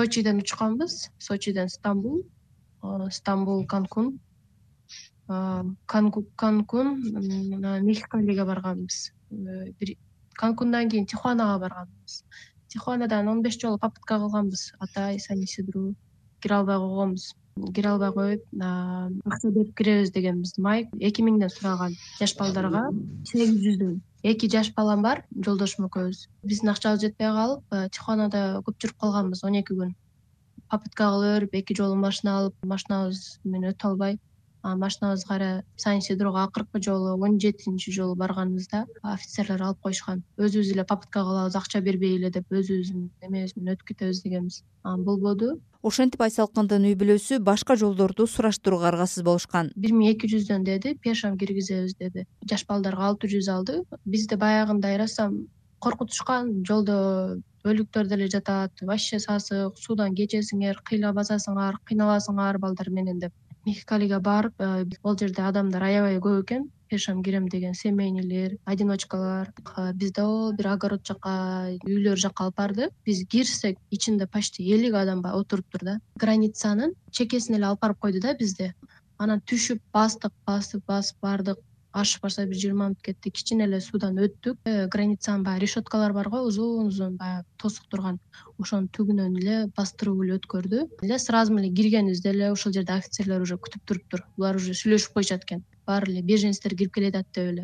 сочиден учканбыз. Сочиден стамбул. Стамбул канкун. Канкун мехикалиге барганбыз. Бир канкундан кийин тихуанага барганбыз. Тихуанадан он беш жолу попытка кылганбыз. Атай сан исидру кире албай койгонбуз кире албай коюп акча берип киребиз дегенбиз майк. Эки миңден сураган жаш балдарга сегиз жүздөн. Эки жаш балам бар жолдошум экөөбүз биздин акчабыз жетпей калып э, тихуанада көп жүрүп калганбыз он эки күн. Попытка кыла берип эки жолу машина алып машинабыз менен өтө албай машинабыз кайра сан исидрого акыркы жолу он жетинчи жолу барганыбызда офицерлер алып коюшкан. Өзүбүз эле попытка кылабыз акча бербей эле деп өзүбүздүн эмебиз менен өтүп кетебиз дегенбиз болбоду ошентип айсалкындын үй бүлөсү башка жолдорду сураштырууга аргасыз болушкан. Бир миң эки жүздөн деди пешам киргизебиз деди. Жаш балдарга алты жүз алды. Бизди баягындай айрасам коркутушкан жолдо өлүктөр деле жатат. Вообще сасык суудан кечесиңер кыйла басасыңар кыйналасыңар балдар менен деп мехикалиге барып э, ал жерде адамдар аябай көп экен. Пешам кирем деген семейныйлер одиночкалар. Бизди о бир огород жака үйлөр жака алып барды. Биз кирсек ичинде почти элүү адам отуруптур да. Границанын чекесине эле алып барып койду да бизди анан түшүп бастык басып басып бардык ашып барсак бир жыйырма мүнөт кетти кичине эле суудан өттүк. Э, границанын баягы решеткалары бар го узун узун баягы тосук турган ошонун түбүнөн эле бастырып эле өткөрдү. Эле сразу эле киргенибизде эле ошол жерде офицерлер уже күтүп туруптур. Булар уже сүйлөшүп коюшат экен. Баары эле беженецтер кирип келе жатат деп эле